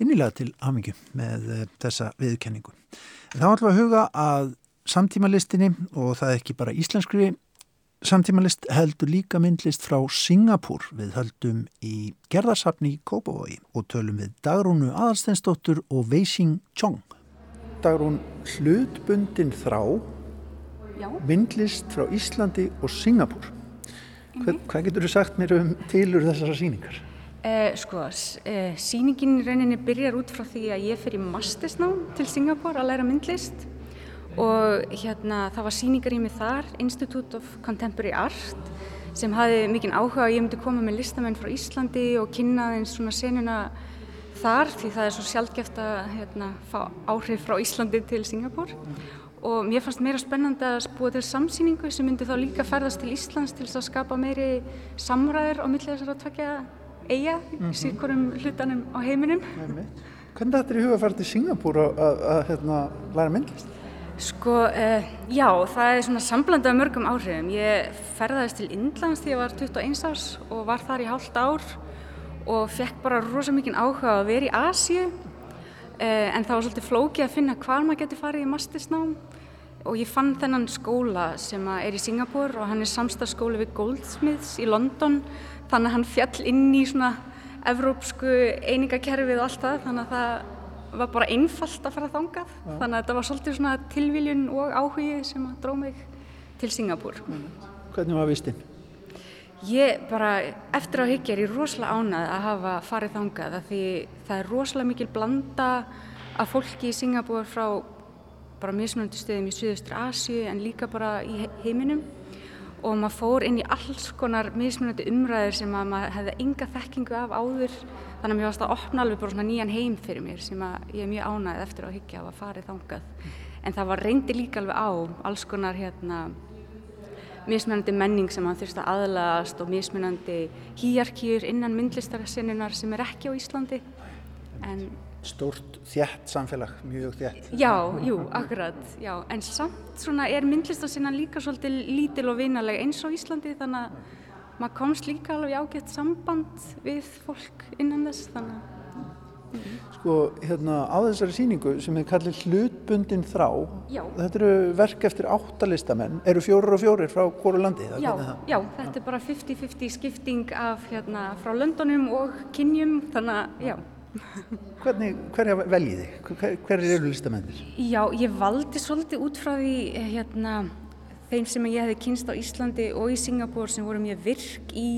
innilega til hamingu með uh, þessa viðkenningu. En þá ætlum við að huga að samtímalistinni og það er ekki bara íslenskri samtímalist heldur líka myndlist frá Singapúr við höldum í gerðarsafni í Kópavogi og tölum við Dagrúnu Aðarsteinsdóttur og Weising Chong. Dagrún hlutbundin þrá Já. myndlist frá Íslandi og Singapúr. Hvað, hvað getur þú sagt mér um tilur þessara síningar? Eh, sko, eh, síningin í rauninni byrjar út frá því að ég fer í mastersnám til Singapore að læra myndlist. Og hérna það var síningar í mig þar, Institute of Contemporary Art sem hafi mikinn áhuga að ég myndi koma með listamenn frá Íslandi og kynna þeins svona senuna þar því það er svo sjálfgeft að hérna, fá áhrif frá Íslandi til Singapore. Og mér fannst meira spennandi að búa til samsýningu sem myndi þá líka ferðast til Íslands til þess að skapa meiri samræður á millið þessar að tvekja eiga mm -hmm. síðkvorum hlutanum á heiminum. Hvernig þetta er í huga að fara til Singapúr að hérna, læra myndlist? Sko, uh, já, það er svona samblandið af mörgum áhrifum. Ég ferðaðist til Indlands þegar ég var 21 árs og var þar í hálft ár og fekk bara rosa mikið áhuga að vera í Asíu uh, en það var svolítið flókið að finna hvað maður getur farið í mastisnám og ég fann þennan skóla sem er í Singapúr og hann er samstagsskóli við Goldsmiths í London þannig að hann fjall inn í svona evrópsku einingakerfið og allt það þannig að það var bara einfalt að fara þangað ja. þannig að þetta var svolítið svona tilviljun og áhugi sem að dró mig til Singapúr Hvernig var vistinn? Ég bara, eftir á higgja er ég rosalega ánað að hafa farið þangað því það er rosalega mikil blanda af fólki í Singapúr frá bara mismunandi stöðum í Suðaustur Asju en líka bara í heiminum. Og maður fór inn í alls konar mismunandi umræður sem að maður hefði enga þekkingu af áður. Þannig að mér varst að opna alveg bara svona nýjan heim fyrir mér sem ég er mjög ánægð eftir að higgja á að farið þangað. En það var reyndi líka alveg á alls konar hérna mismunandi menning sem maður þurfti að aðlagast og mismunandi hýjarkýr innan myndlistarsinnunar sem er ekki á Íslandi. En stórt þjætt samfélag, mjög þjætt. Já, jú, akkurat, já, en samt svona er myndlistasinnan líka svolítið lítil og vinalega eins og Íslandi þannig að maður komst líka alveg ágætt samband við fólk innan þess þannig að Sko, hérna, á þessari síningu sem er kallið hlutbundin þrá já. þetta eru verk eftir áttalistamenn eru fjórir og fjórir frá hverju landi? Já, já, þetta er bara 50-50 skipting af hérna frá löndunum og kynjum, þannig að, já Hvernig, hverja veljið þið? Hver, hver eru listamennir? Já, ég valdi svolítið út frá því hérna, þeim sem ég hefði kynst á Íslandi og í Singapúr sem voru mjög virk í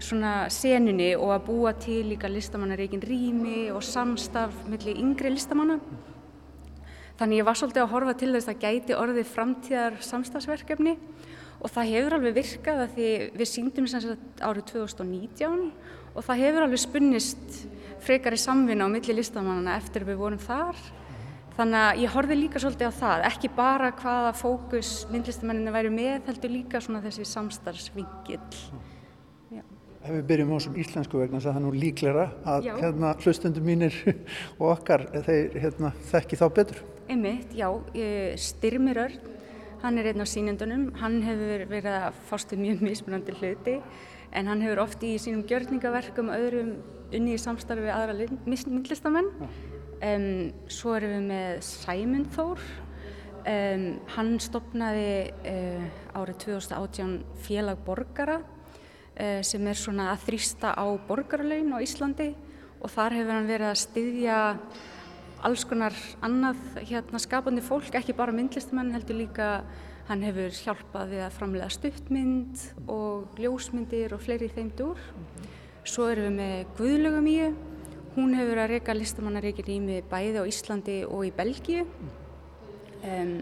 svona senunni og að búa til líka listamannareikin rými og samstaf millir yngri listamanna. Þannig ég var svolítið að horfa til þess að gæti orðið framtíðar samstafsverkefni og það hefur alveg virkað að því við síndum þess að árið 2019 og það hefur alveg spunnist frekar í samvinna á milli listamannana eftir við vorum þar. Þannig að ég horfi líka svolítið á það, ekki bara hvaða fókus myndlistamennina væri með, heldur líka svona þessi samstarfsvingill. Ef við byrjum á þessum íslensku vegna það er nú líklæra að hérna, hlustundum mínir og okkar þeir hérna, þekki þá betur. Einmitt, já, Styrmir Örn, hann er einn á sínendunum, hann hefur verið að fástu mjög mismunandi hluti en hann hefur oft í sínum gjörningaverkum öðrum unni í samstarfi við aðra myndlistamenn. Um, svo erum við með Sæmund Þór, um, hann stopnaði uh, árið 2018 félag borgara uh, sem er svona að þrýsta á borgarlaun á Íslandi og þar hefur hann verið að styðja alls konar annað hérna, skapandi fólk, ekki bara myndlistamenn heldur líka hann hefur hjálpað við að framlega stuttmynd og ljósmyndir og fleiri þeim dúr. Svo erum við með Guðlögum í, hún hefur að reyka listamannareikir ími bæði á Íslandi og í Belgíu. Um,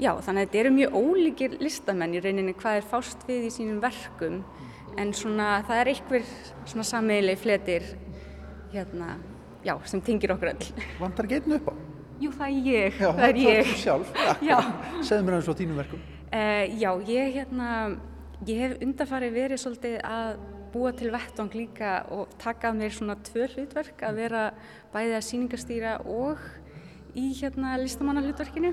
já, þannig að þetta eru mjög ólíkir listamenn í rauninni hvað er fást við í sínum verkum en svona það er einhver svona sammeilið fletir hérna já, sem tengir okkur öll. Vantar ekki einu upp á? Jú, það er ég. Já, það er ég. sjálf. Já. Segð mér aðeins á þínum verkum. Uh, já, ég, hérna, ég hef undarfarið verið svolítið að búa til vettvang líka og taka að mér svona tvö hlutverk að vera bæðið að síningastýra og í hérna listamanna hlutverkinu.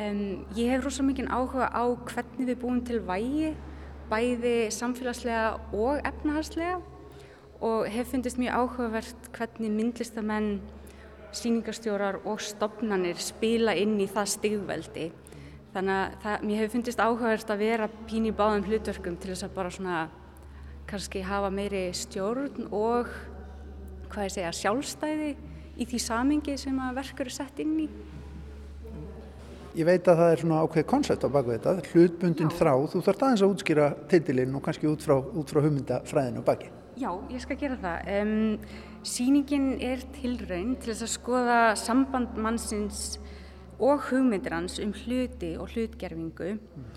Um, ég hef rosa mikið áhuga á hvernig við búum til vægi, bæði samfélagslega og efnahagslega og hef fundist mjög áhugavert hvernig myndlistamenn, síningarstjórar og stopnannir spila inn í það stigveldi. Þannig að það, mér hefur fundist áhugavert að vera pín í báðum hlutverkum til þess að bara svona kannski hafa meiri stjórn og hvað ég segja sjálfstæði í því samingi sem að verkur er sett inn í. Ég veit að það er svona ákveð koncept á baku þetta, hlutbundin Já. þrá, þú þarf aðeins að útskýra titilinn og kannski út frá, frá hugmyndafræðinu á baki. Já, ég skal gera það. Um, sýningin er tilraun til þess að skoða samband mannsins og hugmyndir hans um hluti og hlutgerfingu mm.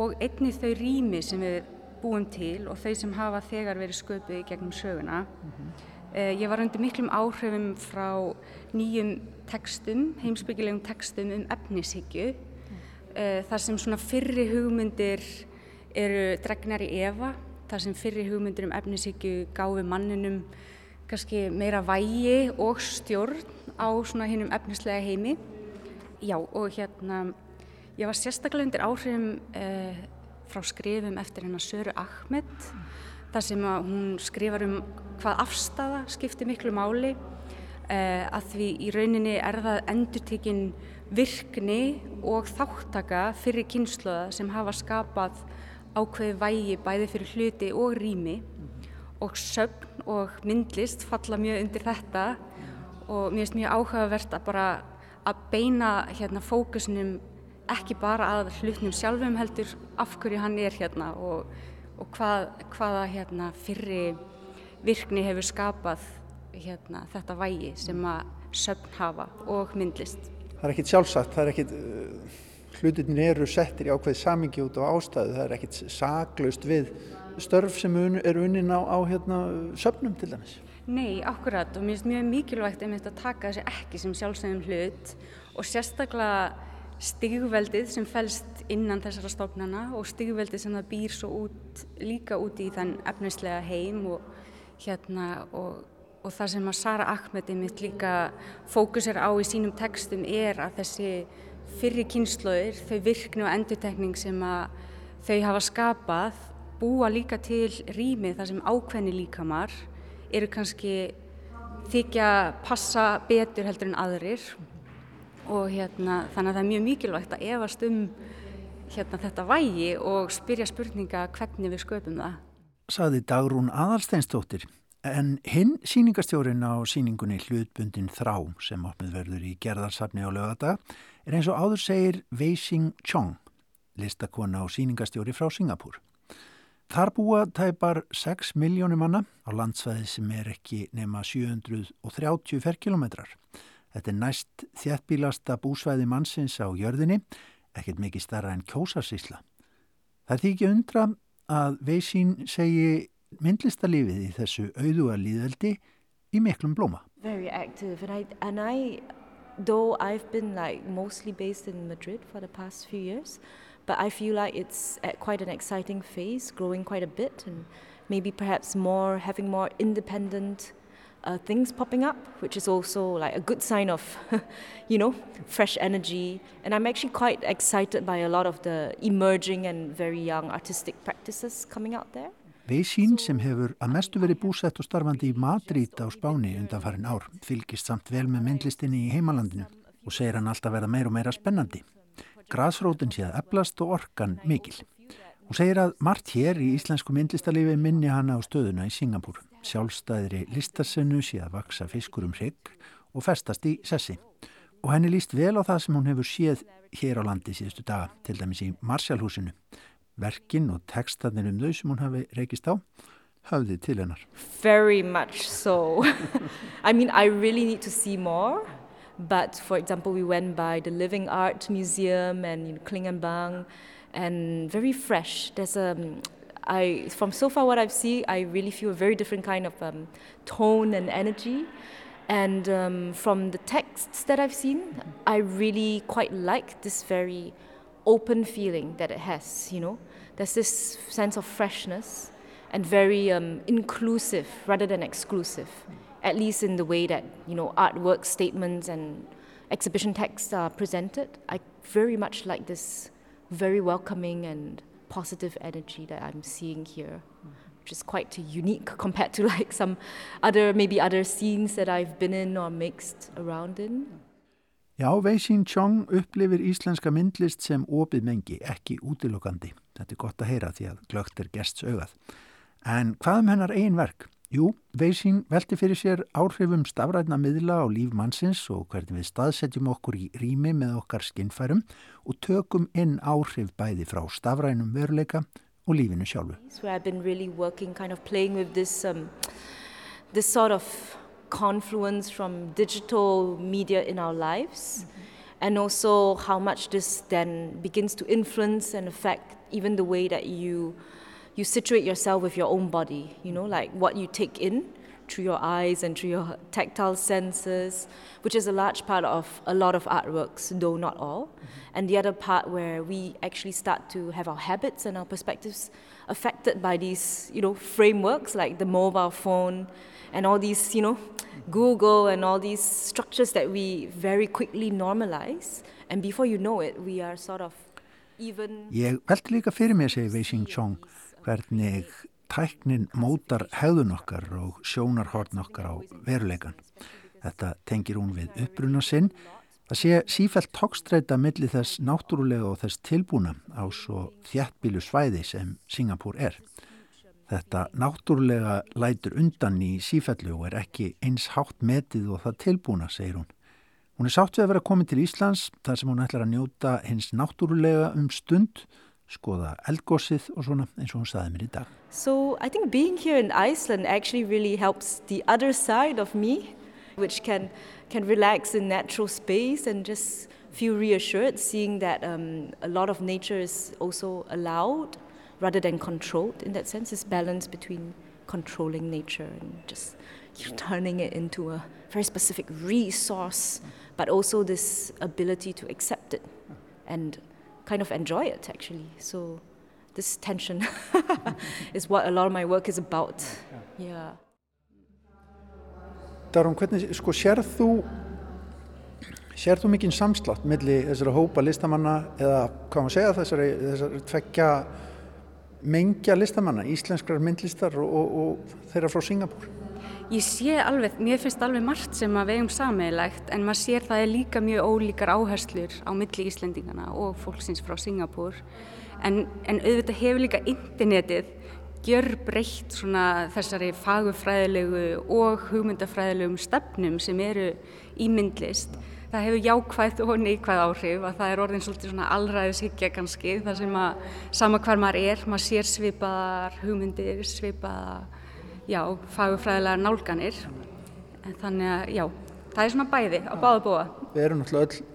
og einni þau rými sem við búum til og þau sem hafa þegar verið sköpuð í gegnum söguna. Mm -hmm. ég var undir miklum áhrifum frá nýjum textum, heimsbyggilegum textum um efnishyggju mm. þar sem svona fyrri hugmyndir eru dregnar í efa þar sem fyrir hugmyndir um efnisíkju gáfi manninum kannski meira vægi og stjórn á svona hinnum efnislega heimi. Já og hérna ég var sérstaklega undir áhrifum eh, frá skrifum eftir hennar Söru Ahmed þar sem hún skrifar um hvað afstafa skiptir miklu máli eh, að því í rauninni er það endurtekinn virkni og þáttaka fyrir kynsluða sem hafa skapað ákveði vægi bæði fyrir hluti og rými. Og sögn og myndlist falla mjög undir þetta og mér finnst mjög áhugavert að bara að beina hérna fókusinum ekki bara að hlutnum sjálfum heldur af hverju hann er hérna og, og hvað, hvaða hérna fyrri virkni hefur skapað hérna þetta vægi sem að sögn hafa og myndlist. Það er ekkit sjálfsagt, það er ekkit uh hlutinir eru settir í ákveð samingi út á ástæðu, það er ekkit saklaust við störf sem eru unnin á, á hérna, söpnum til dæmis. Nei, akkurat og mér finnst mjög mikilvægt einmitt að taka þessi ekki sem sjálfsögum hlut og sérstaklega stigveldið sem fælst innan þessara stofnana og stigveldið sem það býr svo út, líka út í þann efnislega heim og, hérna, og, og það sem að Sara Ahmed einmitt líka fókusir á í sínum textum er að þessi fyrri kynnslóðir, þau virkni og endutekning sem að þau hafa skapað búa líka til rými þar sem ákveðni líkamar eru kannski þykja passa betur heldur en aðrir og hérna, þannig að það er mjög mikilvægt að efast um hérna, þetta vægi og spyrja spurninga hvernig við sköpum það. Saði Dagrún Aðalsteinstóttir en hinn síningastjórin á síningunni hlutbundin Þrá sem opnið verður í gerðarsafni á lögadag er eins og áður segir Wei Xing Chong, listakona og síningastjóri frá Singapúr. Þar búa tæpar 6 miljónum manna á landsvæði sem er ekki nema 730 ferkilometrar. Þetta er næst þjættbílasta búsvæði mannsins á jörðinni, ekkert mikið starra en kjósarsísla. Það ekki undra að Veisin segi myndlistalífið í þessu auðuga líðeldi í miklum blóma. Very active and I, and I though I've been like mostly based in Madrid for the past few years, but I feel like it's at quite an exciting phase, growing quite a bit, and maybe perhaps more having more independent uh, things popping up, which is also like a good sign of, you know, fresh energy. And I'm actually quite excited by a lot of the emerging and very young artistic practices coming out there. Veisín sem hefur að mestu verið búsett og starfandi í Madrid á Spáni undan farin ár fylgist samt vel með myndlistinni í heimalandinu og segir hann alltaf verða meir og meira spennandi. Grasrótin sé að eblast og orkan mikil. Hún segir að margt hér í íslensku myndlistarlifi minni hana á stöðuna í Singapúr. Sjálfstæðri listarsennu sé að vaksa fiskur um hrygg og festast í sessi. Og henni líst vel á það sem hún hefur séð hér á landi síðustu daga, til dæmis í Marsjálhúsinu verkin og textanir um þau sem hún hafi reykist á hafði til hennar. Very much so. I mean, I really need to see more. But for example, we went by the Living Art Museum and Klingenbang and very fresh. There's a, um, I, from so far what I've seen, I really feel a very different kind of um, tone and energy. And um, from the texts that I've seen, I really quite like this very open feeling that it has, you know. There's this sense of freshness and very um, inclusive rather than exclusive, at least in the way that, you know, artwork statements and exhibition texts are presented. I very much like this very welcoming and positive energy that I'm seeing here, which is quite unique compared to like some other, maybe other scenes that I've been in or mixed around in. Já, Weishin Chong upplifir íslenska myndlist sem opið mengi, ekki útilokandi. Þetta er gott að heyra því að glögt er gests augað. En hvað um hennar einn verk? Jú, Weishin velti fyrir sér áhrifum stafræðna miðla á líf mannsins og hvernig við staðsetjum okkur í rými með okkar skinnfærum og tökum inn áhrif bæði frá stafrænum veruleika og lífinu sjálfu. Really kind of um, sort of lives, mm-hmm. and also how much this then begins to influence and affect even the way that you you situate yourself with your own body. You know, like what you take in through your eyes and through your tactile senses, which is a large part of a lot of artworks, though not all. Mm-hmm. And the other part where we actually start to have our habits and our perspectives affected by these, you know, frameworks like the mobile phone and all these, you know, Google and all these structures that we very quickly normalize. And before you know it, we are sort of even... Ég veldi líka fyrir mig að segja Weising Chong hvernig tæknin mótar hegðun okkar og sjónarhorn okkar á veruleikan. Þetta tengir hún við uppruna sinn. Það sé sífælt tókstreita millir þess náttúrulega og þess tilbúna á svo þjættbílu svæði sem Singapúr er. Þetta náttúrulega lætur undan í sífellu og er ekki eins hátt metið og það tilbúna, segir hún. Hún er sátt við að vera komin til Íslands þar sem hún ætlar að njóta hins náttúrulega um stund, skoða eldgósið og svona eins og hún saði mér í dag. So I think being here in Iceland actually really helps the other side of me, which can, can relax in natural space and just feel reassured seeing that um, a lot of nature is also allowed. rather than controlled in that sense. This balance between controlling nature and just turning it into a very specific resource, but also this ability to accept it and kind of enjoy it actually. So this tension is what a lot of my work is about. Yeah. Darum, hvernig, sko, sérð þú sér þú mikinn samslátt millir þessara hópa listamanna eða hvað maður segja þessari, þessari tveggja mengja listamanna, íslenskrar myndlistar og, og, og þeirra frá Singapúr? Ég sé alveg, mér finnst alveg margt sem að vegum sameigilegt en maður sér það er líka mjög ólíkar áherslur á milli Íslendingana og fólksins frá Singapúr. En, en auðvitað hefur líka internetið gjör breytt svona þessari fagufræðilegu og hugmyndafræðilegum stefnum sem eru í myndlist. Það hefur jákvæð og neikvæð áhrif að það er orðin svolítið svona allræðishyggja kannski þar sem að sama hvar maður er, maður sér svipaðar hugmyndir, svipaða, já, fagufræðilega nálganir. En þannig að já, það er svona bæði á báða búa. Við erum náttúrulega öll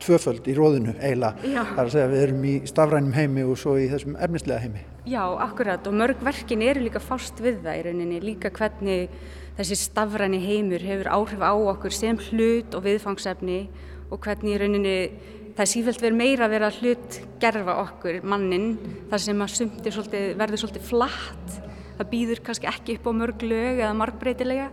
tvöföld í róðinu eiginlega, þar að segja við erum í stafrænum heimi og svo í þessum efnislega heimi. Já, akkurat. Og mörg verkin eru líka fást við það í rauninni, líka hvernig þessi stafræni heimur hefur áhrif á okkur sem hlut og viðfangsefni og hvernig í rauninni það er sífælt verið meira að vera hlut gerfa okkur, mannin, þar sem að sumti svolítið, verður svolítið flatt, það býður kannski ekki upp á mörg lög eða margbreytilega.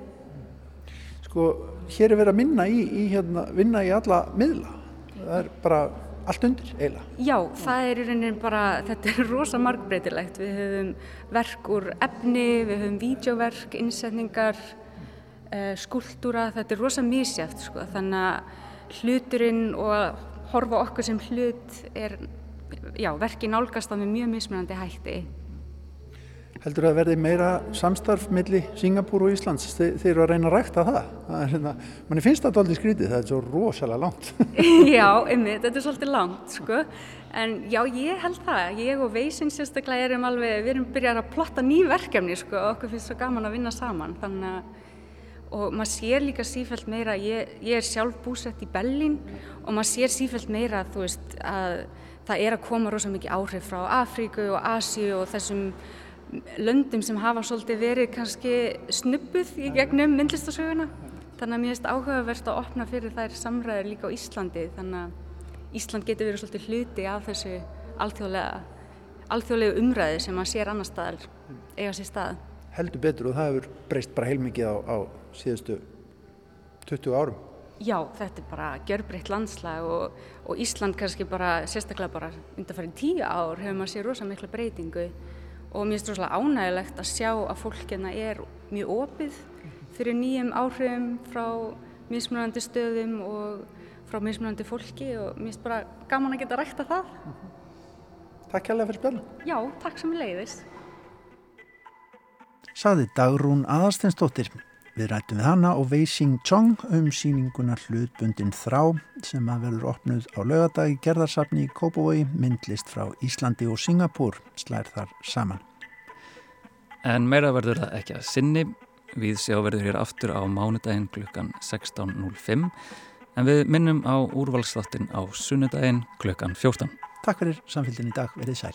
Sko, hér er verið að minna í, í hérna, vinna í alla miðla. Það er bara allt undir eiginlega. Já, það er í rauninni bara, þetta er rosa margbreytilegt. Við höfum verk úr efni, við höfum vídeoverk, innsetningar, uh, skúltúra, þetta er rosa mísjáft sko. Þannig að hluturinn og að horfa okkur sem hlut er, já, verki nálgast á með mjög mismunandi hætti. Heldur að verði meira samstarf millir Singapúr og Íslands þeir eru að reyna að rækta það? það hérna, manni finnst það aldrei skrítið, það er svo rosalega langt. já, einmitt, þetta er svolítið langt, sko. En já, ég held það. Ég og Veisin sérstaklega erum alveg, við erum byrjað að plotta ný verkefni, sko, og okkur finnst svo gaman að vinna saman. Þannig að, og maður sér líka sífælt meira, ég, ég er sjálf búsett í Bellin og maður sér sífælt meira, þú veist, að það er að koma rosa mikið áhrif frá Afríku og Asíu og þessum löndum sem hafa svolítið verið kannski snubbuð í gegnum myndlistasöguna. Þannig að mér finnst áhugavert að opna fyrir þær samræður líka á Íslandi. Þannig að Ísland getur verið svolítið hluti af þessu alþjóðlega, alþjóðlega umræði sem maður sér annar staðar eiga sér stað. Heldur betur og það hefur breyst bara heilmikið á, á síðustu 20 árum. Já, þetta er bara gjörbreytt landslag og, og Ísland kannski bara, sérstaklega bara undanfærið tíu ár hefur maður sér rosa mikla breytingu og mér finnst það ánægilegt að sjá að fólkina er mjög opið fyrir nýjum áhrifum frá mismunandi stöðum og frá mismunandi fólki og mér finnst bara gaman að geta rækta það. Takk hérlega fyrir spilin. Já, takk sem leiðist. Saði Dagrún Aðarsteinsdóttir. Við rættum við hana og Wei Xing Chong um síninguna hlutbundin þrá sem að verður opnuð á lögadag í gerðarsafni í Kópavogi, myndlist frá Íslandi og Singapúr slær þar saman. En meira verður það ekki að sinni. Við sjá verður hér aftur á mánudaginn klukkan 16.05 en við minnum á úrvalsþáttin á sunnudaginn klukkan 14. Takk fyrir samfélgin í dag, verið sæl.